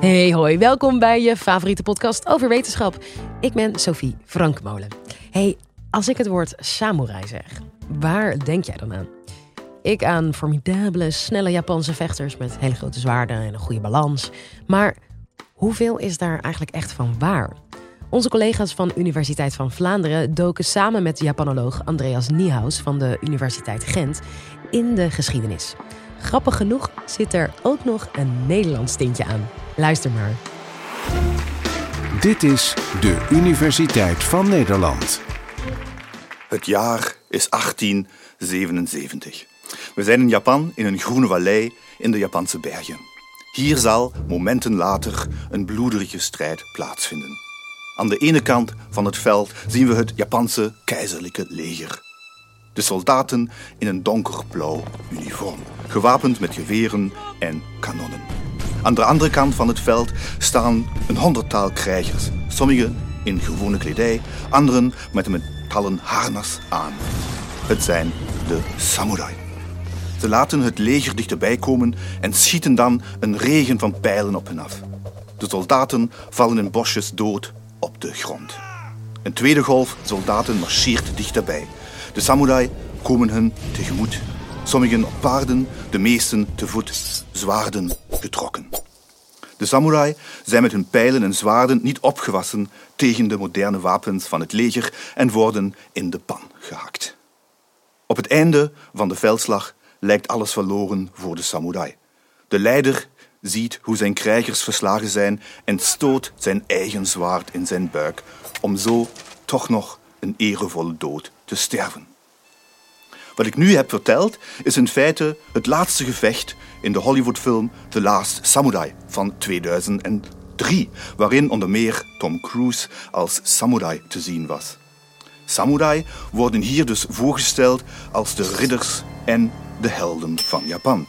Hey hoi, welkom bij je favoriete podcast over wetenschap. Ik ben Sophie Frankmolen. Hey, als ik het woord samurai zeg, waar denk jij dan aan? Ik aan formidabele, snelle Japanse vechters met hele grote zwaarden en een goede balans. Maar hoeveel is daar eigenlijk echt van waar? Onze collega's van Universiteit van Vlaanderen doken samen met Japanoloog Andreas Niehaus van de Universiteit Gent in de geschiedenis. Grappig genoeg zit er ook nog een Nederlands tintje aan. Luister maar. Dit is de Universiteit van Nederland. Het jaar is 1877. We zijn in Japan in een groene vallei in de Japanse bergen. Hier zal momenten later een bloederige strijd plaatsvinden. Aan de ene kant van het veld zien we het Japanse keizerlijke leger. De soldaten in een donkerblauw uniform, gewapend met geweren en kanonnen. Aan de andere kant van het veld staan een honderdtal krijgers, sommigen in gewone kledij, anderen met een metalen harnas aan. Het zijn de samurai. Ze laten het leger dichterbij komen en schieten dan een regen van pijlen op hen af. De soldaten vallen in bosjes dood op de grond. Een tweede golf soldaten marcheert dichterbij. De samurai komen hen tegemoet. Sommigen op paarden, de meesten te voet, zwaarden getrokken. De samurai zijn met hun pijlen en zwaarden niet opgewassen tegen de moderne wapens van het leger en worden in de pan gehakt. Op het einde van de veldslag lijkt alles verloren voor de samurai. De leider ziet hoe zijn krijgers verslagen zijn en stoot zijn eigen zwaard in zijn buik om zo toch nog een erevolle dood te sterven. Wat ik nu heb verteld is in feite het laatste gevecht in de Hollywoodfilm The Last Samurai van 2003, waarin onder meer Tom Cruise als samurai te zien was. Samurai worden hier dus voorgesteld als de ridders en de helden van Japan.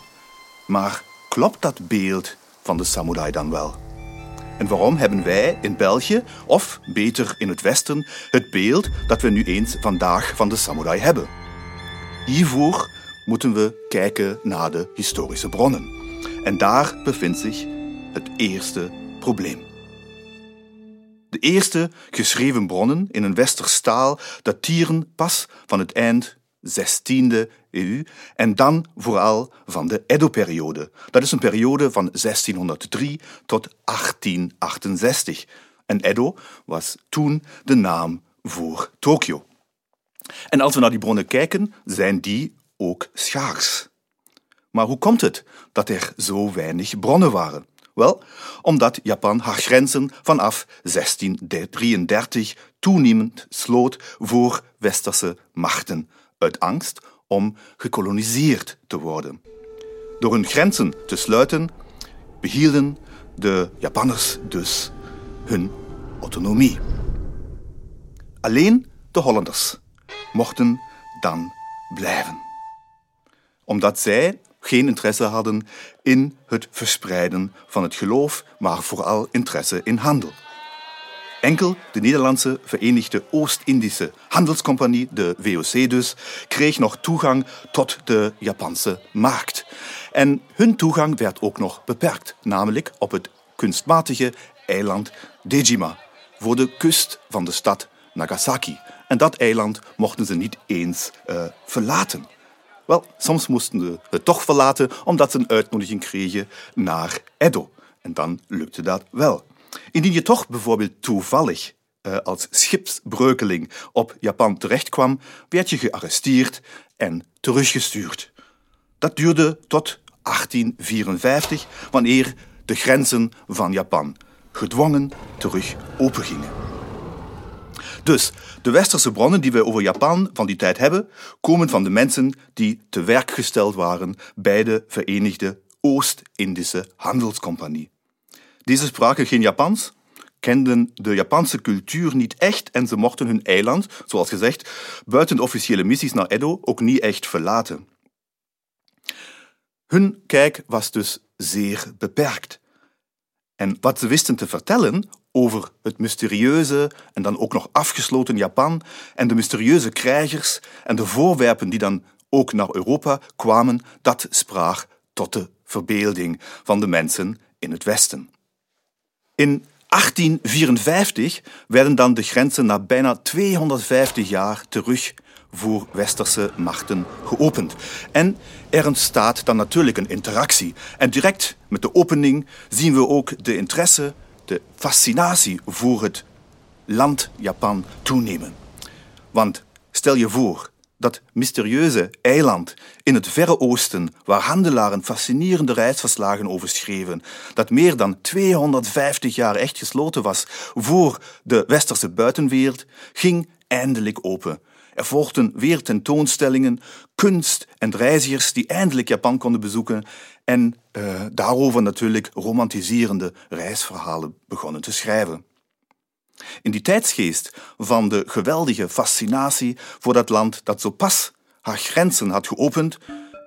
Maar klopt dat beeld van de samurai dan wel? En waarom hebben wij in België, of beter in het Westen, het beeld dat we nu eens vandaag van de samurai hebben? Hiervoor moeten we kijken naar de historische bronnen. En daar bevindt zich het eerste probleem. De eerste geschreven bronnen in een westers taal dateren pas van het eind 16e eeuw en dan vooral van de Edo-periode. Dat is een periode van 1603 tot 1868. En Edo was toen de naam voor Tokio. En als we naar die bronnen kijken, zijn die ook schaars. Maar hoe komt het dat er zo weinig bronnen waren? Wel, omdat Japan haar grenzen vanaf 1633 toenemend sloot voor westerse machten, uit angst om gekoloniseerd te worden. Door hun grenzen te sluiten, behielden de Japanners dus hun autonomie. Alleen de Hollanders mochten dan blijven. Omdat zij geen interesse hadden in het verspreiden van het geloof, maar vooral interesse in handel. Enkel de Nederlandse Verenigde Oost-Indische Handelscompagnie, de VOC dus, kreeg nog toegang tot de Japanse markt. En hun toegang werd ook nog beperkt, namelijk op het kunstmatige eiland Dejima, voor de kust van de stad Nagasaki. En dat eiland mochten ze niet eens uh, verlaten. Wel, soms moesten ze het toch verlaten omdat ze een uitnodiging kregen naar Edo. En dan lukte dat wel. Indien je toch bijvoorbeeld toevallig uh, als schipsbreukeling op Japan terechtkwam, werd je gearresteerd en teruggestuurd. Dat duurde tot 1854, wanneer de grenzen van Japan gedwongen terug opengingen. Dus de westerse bronnen die we over Japan van die tijd hebben, komen van de mensen die te werk gesteld waren bij de Verenigde Oost-Indische Handelscompagnie. Deze spraken geen Japans, kenden de Japanse cultuur niet echt en ze mochten hun eiland, zoals gezegd, buiten de officiële missies naar Edo ook niet echt verlaten. Hun kijk was dus zeer beperkt. En wat ze wisten te vertellen over het mysterieuze en dan ook nog afgesloten Japan en de mysterieuze krijgers en de voorwerpen die dan ook naar Europa kwamen, dat sprak tot de verbeelding van de mensen in het Westen. In 1854 werden dan de grenzen na bijna 250 jaar terug voor westerse machten geopend. En er ontstaat dan natuurlijk een interactie. En direct met de opening zien we ook de interesse, de fascinatie voor het land Japan toenemen. Want stel je voor dat mysterieuze eiland in het Verre Oosten, waar handelaren fascinerende reisverslagen over schreven, dat meer dan 250 jaar echt gesloten was voor de westerse buitenwereld, ging eindelijk open. Er volgden weer tentoonstellingen, kunst en reizigers die eindelijk Japan konden bezoeken en uh, daarover natuurlijk romantiserende reisverhalen begonnen te schrijven. In die tijdsgeest van de geweldige fascinatie voor dat land dat zo pas haar grenzen had geopend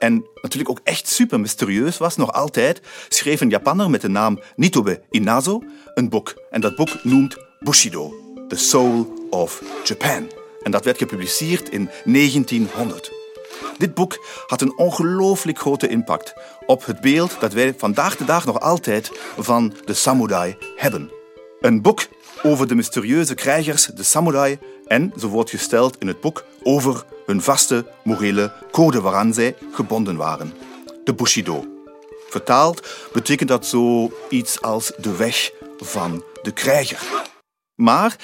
en natuurlijk ook echt super mysterieus was, nog altijd, schreef een Japanner met de naam Nitobe Inazo een boek. En dat boek noemt Bushido, The Soul of Japan. En dat werd gepubliceerd in 1900. Dit boek had een ongelooflijk grote impact op het beeld dat wij vandaag de dag nog altijd van de samurai hebben. Een boek over de mysterieuze krijgers, de samurai, en, zo wordt gesteld in het boek, over hun vaste morele code waaraan zij gebonden waren. De Bushido. Vertaald betekent dat zo iets als de weg van de krijger. Maar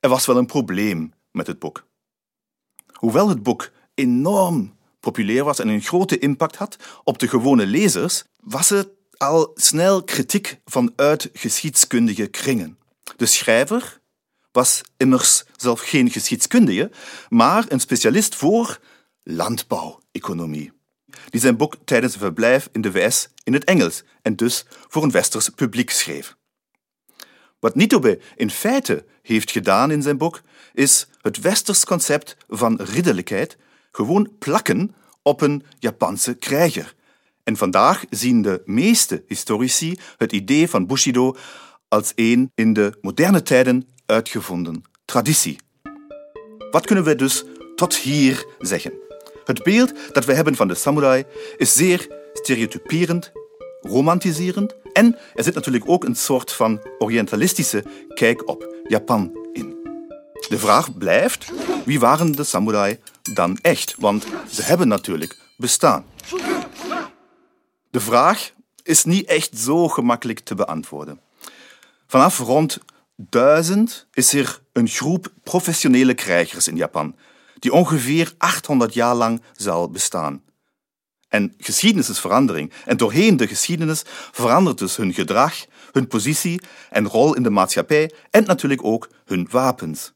er was wel een probleem met het boek. Hoewel het boek enorm populair was en een grote impact had op de gewone lezers, was het al snel kritiek vanuit geschiedkundige kringen. De schrijver was immers zelf geen geschiedkundige, maar een specialist voor landbouweconomie, die zijn boek tijdens een verblijf in de VS in het Engels en dus voor een westers publiek schreef. Wat Nitobe in feite heeft gedaan in zijn boek, is het westers concept van ridderlijkheid gewoon plakken op een Japanse krijger. En vandaag zien de meeste historici het idee van Bushido als een in de moderne tijden uitgevonden traditie. Wat kunnen we dus tot hier zeggen? Het beeld dat we hebben van de samurai is zeer stereotyperend, romantiserend en er zit natuurlijk ook een soort van orientalistische kijk op Japan in. De vraag blijft, wie waren de samurai dan echt? Want ze hebben natuurlijk bestaan. De vraag is niet echt zo gemakkelijk te beantwoorden. Vanaf rond 1000 is er een groep professionele krijgers in Japan, die ongeveer 800 jaar lang zal bestaan. En geschiedenis is verandering. En doorheen de geschiedenis verandert dus hun gedrag, hun positie en rol in de maatschappij en natuurlijk ook hun wapens.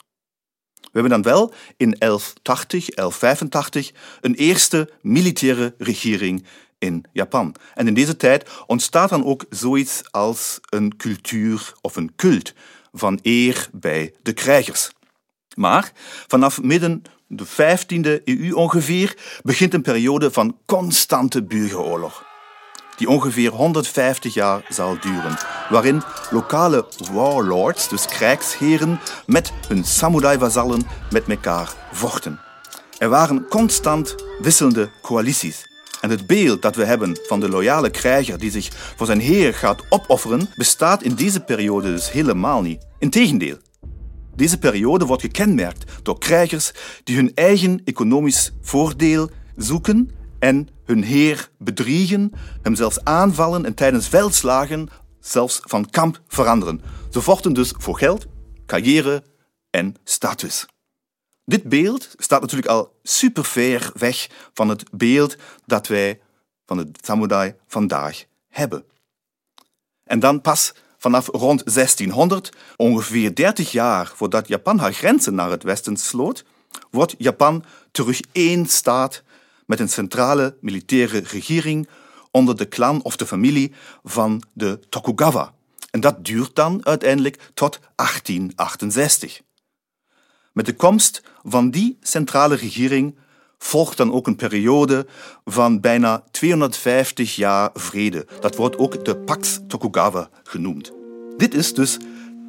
We hebben dan wel in 1180, 1185 een eerste militaire regering in Japan. En in deze tijd ontstaat dan ook zoiets als een cultuur of een cult van eer bij de krijgers. Maar vanaf midden de 15e eeuw ongeveer begint een periode van constante burgeroorlog, die ongeveer 150 jaar zal duren, waarin lokale warlords, dus krijgsheren, met hun samurai-vazallen met elkaar vochten. Er waren constant wisselende coalities. En het beeld dat we hebben van de loyale krijger die zich voor zijn heer gaat opofferen, bestaat in deze periode dus helemaal niet. Integendeel, deze periode wordt gekenmerkt door krijgers die hun eigen economisch voordeel zoeken en hun heer bedriegen, hem zelfs aanvallen en tijdens veldslagen zelfs van kamp veranderen. Ze vochten dus voor geld, carrière en status. Dit beeld staat natuurlijk al super ver weg van het beeld dat wij van de samurai vandaag hebben. En dan pas vanaf rond 1600, ongeveer 30 jaar voordat Japan haar grenzen naar het westen sloot, wordt Japan terug één staat met een centrale militaire regering onder de clan of de familie van de Tokugawa. En dat duurt dan uiteindelijk tot 1868. Met de komst van die centrale regering volgt dan ook een periode van bijna 250 jaar vrede. Dat wordt ook de Pax Tokugawa genoemd. Dit is dus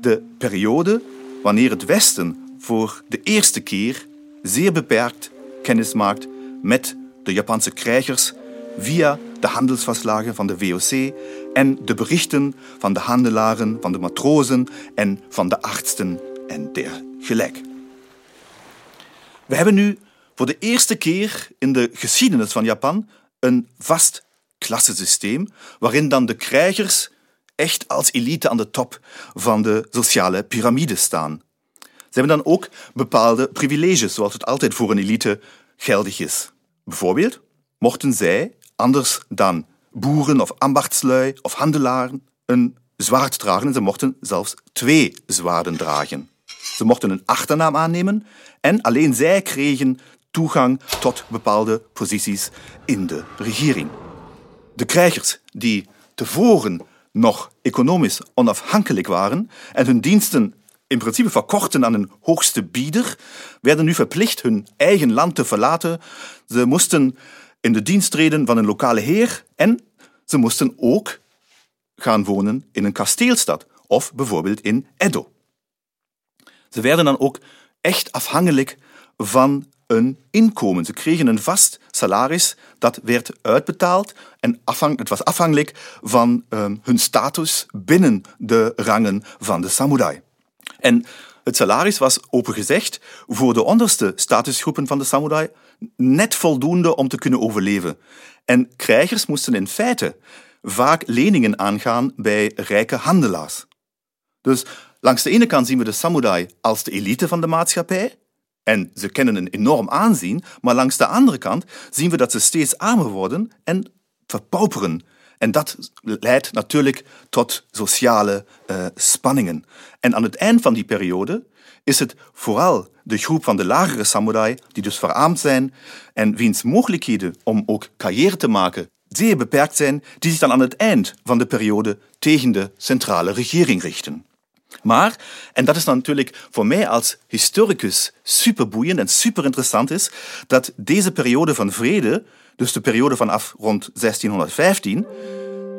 de periode wanneer het Westen voor de eerste keer zeer beperkt kennis maakt met de Japanse krijgers via de handelsverslagen van de VOC en de berichten van de handelaren, van de matrozen en van de artsen en dergelijke. We hebben nu voor de eerste keer in de geschiedenis van Japan een vast klassensysteem waarin dan de krijgers echt als elite aan de top van de sociale piramide staan. Ze hebben dan ook bepaalde privileges, zoals het altijd voor een elite geldig is. Bijvoorbeeld mochten zij, anders dan boeren of ambachtslui of handelaren, een zwaard dragen en ze mochten zelfs twee zwaarden dragen. Ze mochten een achternaam aannemen en alleen zij kregen toegang tot bepaalde posities in de regering. De krijgers die tevoren nog economisch onafhankelijk waren en hun diensten in principe verkochten aan een hoogste bieder, werden nu verplicht hun eigen land te verlaten. Ze moesten in de dienst treden van een lokale heer en ze moesten ook gaan wonen in een kasteelstad of bijvoorbeeld in Edo. Ze werden dan ook echt afhankelijk van een inkomen. Ze kregen een vast salaris dat werd uitbetaald en afhang, het was afhankelijk van um, hun status binnen de rangen van de samurai. En het salaris was opengezegd voor de onderste statusgroepen van de samurai net voldoende om te kunnen overleven. En krijgers moesten in feite vaak leningen aangaan bij rijke handelaars. Dus langs de ene kant zien we de samurai als de elite van de maatschappij, en ze kennen een enorm aanzien, maar langs de andere kant zien we dat ze steeds armer worden en verpauperen. En dat leidt natuurlijk tot sociale uh, spanningen. En aan het eind van die periode is het vooral de groep van de lagere samurai, die dus verarmd zijn en wiens mogelijkheden om ook carrière te maken zeer beperkt zijn, die zich dan aan het eind van de periode tegen de centrale regering richten. Maar, en dat is dan natuurlijk voor mij als historicus superboeiend en super interessant is, dat deze periode van vrede, dus de periode vanaf rond 1615,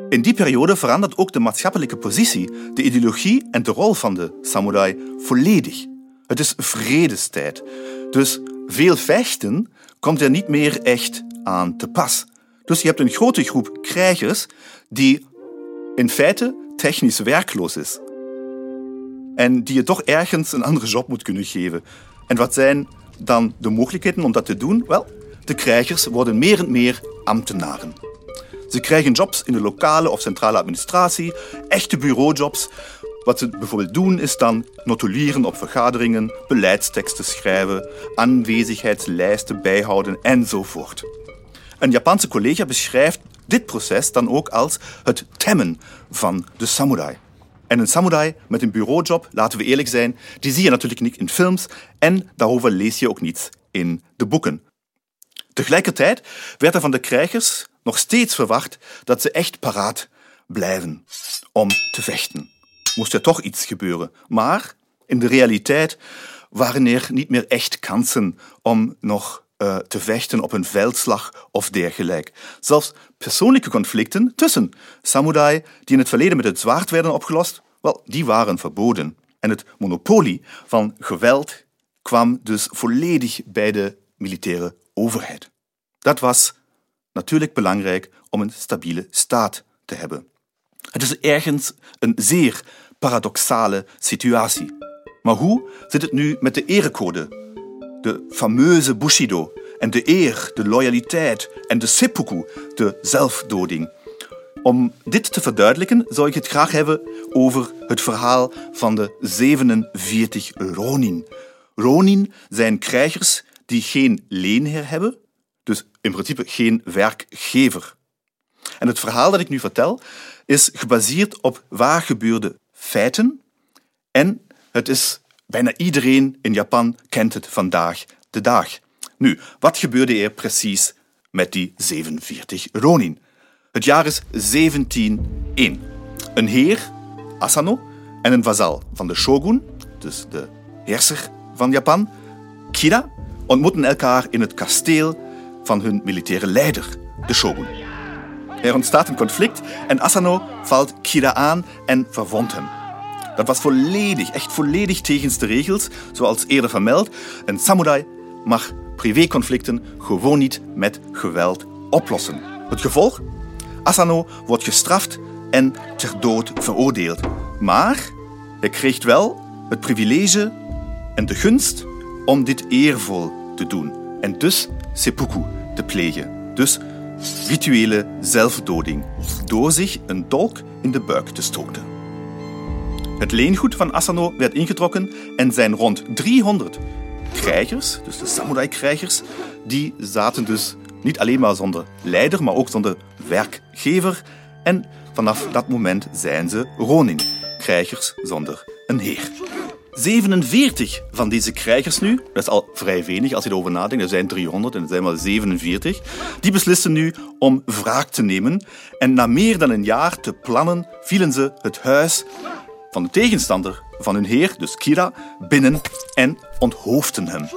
in die periode verandert ook de maatschappelijke positie, de ideologie en de rol van de samurai volledig. Het is vredestijd. Dus veel vechten komt er niet meer echt aan te pas. Dus je hebt een grote groep krijgers die in feite technisch werkloos is. En die je toch ergens een andere job moet kunnen geven. En wat zijn dan de mogelijkheden om dat te doen? Wel, de krijgers worden meer en meer ambtenaren. Ze krijgen jobs in de lokale of centrale administratie, echte bureaujobs. Wat ze bijvoorbeeld doen is dan notuleren op vergaderingen, beleidsteksten schrijven, aanwezigheidslijsten bijhouden enzovoort. Een Japanse collega beschrijft dit proces dan ook als het temmen van de samurai. En een samurai met een bureaujob, laten we eerlijk zijn, die zie je natuurlijk niet in films en daarover lees je ook niet in de boeken. Tegelijkertijd werd er van de krijgers nog steeds verwacht dat ze echt paraat blijven om te vechten. Moest er toch iets gebeuren. Maar in de realiteit waren er niet meer echt kansen om nog uh, te vechten op een veldslag of dergelijke. Zelfs persoonlijke conflicten tussen samurai die in het verleden met het zwaard werden opgelost, wel, die waren verboden. En het monopolie van geweld kwam dus volledig bij de militaire overheid. Dat was natuurlijk belangrijk om een stabiele staat te hebben. Het is ergens een zeer paradoxale situatie. Maar hoe zit het nu met de erecode? De fameuze Bushido en de eer, de loyaliteit en de seppuku, de zelfdoding. Om dit te verduidelijken zou ik het graag hebben over het verhaal van de 47 Ronin. Ronin zijn krijgers die geen leenheer hebben, dus in principe geen werkgever. En het verhaal dat ik nu vertel is gebaseerd op waar gebeurde feiten en het is bijna iedereen in Japan kent het vandaag de dag. Nu, wat gebeurde er precies met die 47 Ronin? Het jaar is 1701. Een heer, Asano, en een vazal van de shogun, dus de heerser van Japan, Kira, ontmoeten elkaar in het kasteel van hun militaire leider, de shogun. Er ontstaat een conflict en Asano valt Kira aan en verwondt hem. Dat was volledig, echt volledig tegen de regels, zoals eerder vermeld. Een samurai mag privéconflicten gewoon niet met geweld oplossen. Het gevolg? Asano wordt gestraft en ter dood veroordeeld. Maar hij kreeg wel het privilege en de gunst om dit eervol te doen. En dus seppuku te plegen. Dus rituele zelfdoding. Door zich een dolk in de buik te stoten. Het leengoed van Asano werd ingetrokken en zijn rond 300 krijgers, dus de samurai-krijgers, die zaten dus niet alleen maar zonder leider, maar ook zonder werkgever. En vanaf dat moment zijn ze ronin, krijgers zonder een heer. 47 van deze krijgers nu, dat is al vrij weinig als je erover nadenkt, er zijn 300 en er zijn maar 47, die beslissen nu om wraak te nemen. En na meer dan een jaar te plannen vielen ze het huis van de tegenstander van hun heer, dus Kira, binnen en onthoofden hem.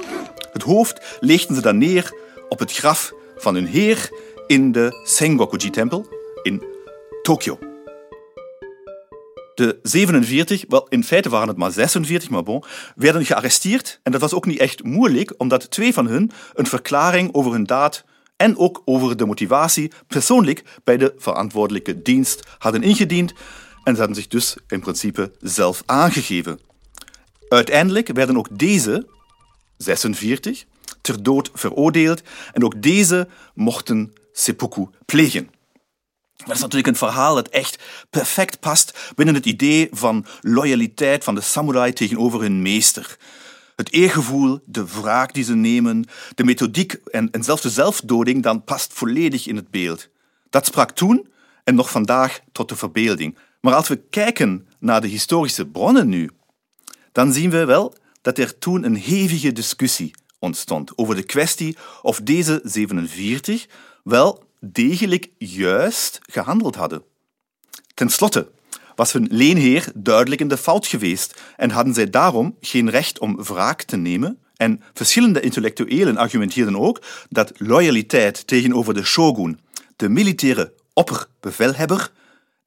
Het hoofd legden ze dan neer op het graf van hun heer in de Sengokuji-tempel in Tokio. De 47, wel in feite waren het maar 46, maar bon, werden gearresteerd. En dat was ook niet echt moeilijk, omdat twee van hen een verklaring over hun daad en ook over de motivatie persoonlijk bij de verantwoordelijke dienst hadden ingediend. En ze hadden zich dus in principe zelf aangegeven. Uiteindelijk werden ook deze 46 ter dood veroordeeld en ook deze mochten seppuku plegen. Dat is natuurlijk een verhaal dat echt perfect past binnen het idee van loyaliteit van de samurai tegenover hun meester. Het eergevoel, de wraak die ze nemen, de methodiek en, en zelfs de zelfdoding, dan past volledig in het beeld. Dat sprak toen en nog vandaag tot de verbeelding. Maar als we kijken naar de historische bronnen nu, dan zien we wel dat er toen een hevige discussie ontstond over de kwestie of deze 47 wel degelijk juist gehandeld hadden. Ten slotte was hun leenheer duidelijk in de fout geweest en hadden zij daarom geen recht om wraak te nemen. En verschillende intellectuelen argumenteerden ook dat loyaliteit tegenover de shogun, de militaire opperbevelhebber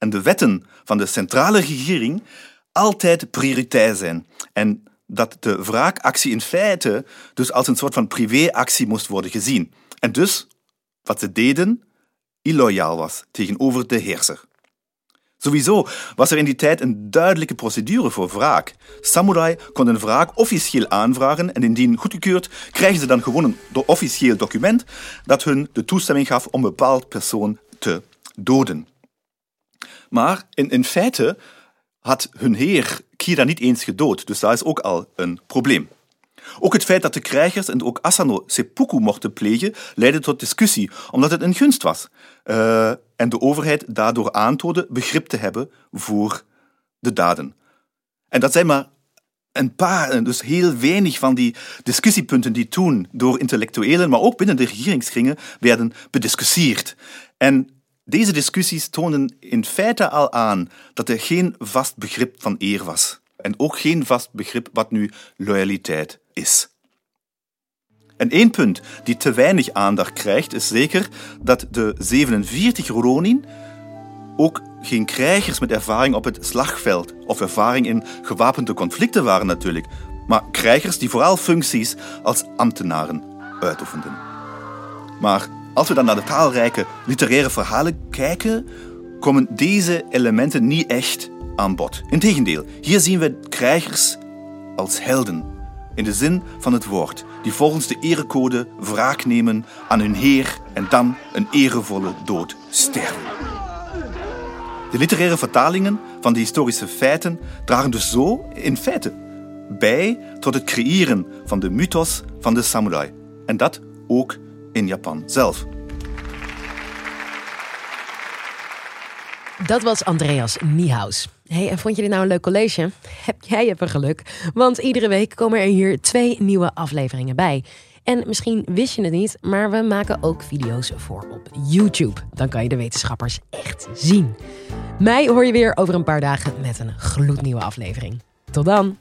en de wetten van de centrale regering altijd prioriteit zijn. En dat de wraakactie in feite dus als een soort van privéactie moest worden gezien. En dus, wat ze deden, illoyaal was tegenover de heerser. Sowieso was er in die tijd een duidelijke procedure voor wraak. Samurai konden wraak officieel aanvragen en indien goedgekeurd krijgen ze dan gewoon een officieel document dat hun de toestemming gaf om een bepaald persoon te doden. Maar in, in feite had hun heer Kira niet eens gedood, dus dat is ook al een probleem. Ook het feit dat de krijgers en ook Asano seppuku mochten plegen, leidde tot discussie, omdat het een gunst was. Uh, en de overheid daardoor aantoonde begrip te hebben voor de daden. En dat zijn maar een paar, dus heel weinig van die discussiepunten die toen door intellectuelen, maar ook binnen de regeringskringen, werden bediscussieerd. En deze discussies toonden in feite al aan dat er geen vast begrip van eer was. En ook geen vast begrip wat nu loyaliteit is. En één punt die te weinig aandacht krijgt, is zeker dat de 47 Ronin ook geen krijgers met ervaring op het slagveld of ervaring in gewapende conflicten waren natuurlijk, maar krijgers die vooral functies als ambtenaren uitoefenden. Maar als we dan naar de taalrijke literaire verhalen kijken, komen deze elementen niet echt aan bod. Integendeel, hier zien we krijgers als helden, in de zin van het woord, die volgens de erecode wraak nemen aan hun heer en dan een erevolle dood sterven. De literaire vertalingen van de historische feiten dragen dus zo in feite bij tot het creëren van de mythos van de samurai. En dat ook in Japan zelf. Dat was Andreas Niehaus. Hey, en vond je dit nou een leuk college? Heb jij even geluk? Want iedere week komen er hier twee nieuwe afleveringen bij. En misschien wist je het niet, maar we maken ook video's voor op YouTube. Dan kan je de wetenschappers echt zien. Mij hoor je weer over een paar dagen met een gloednieuwe aflevering. Tot dan!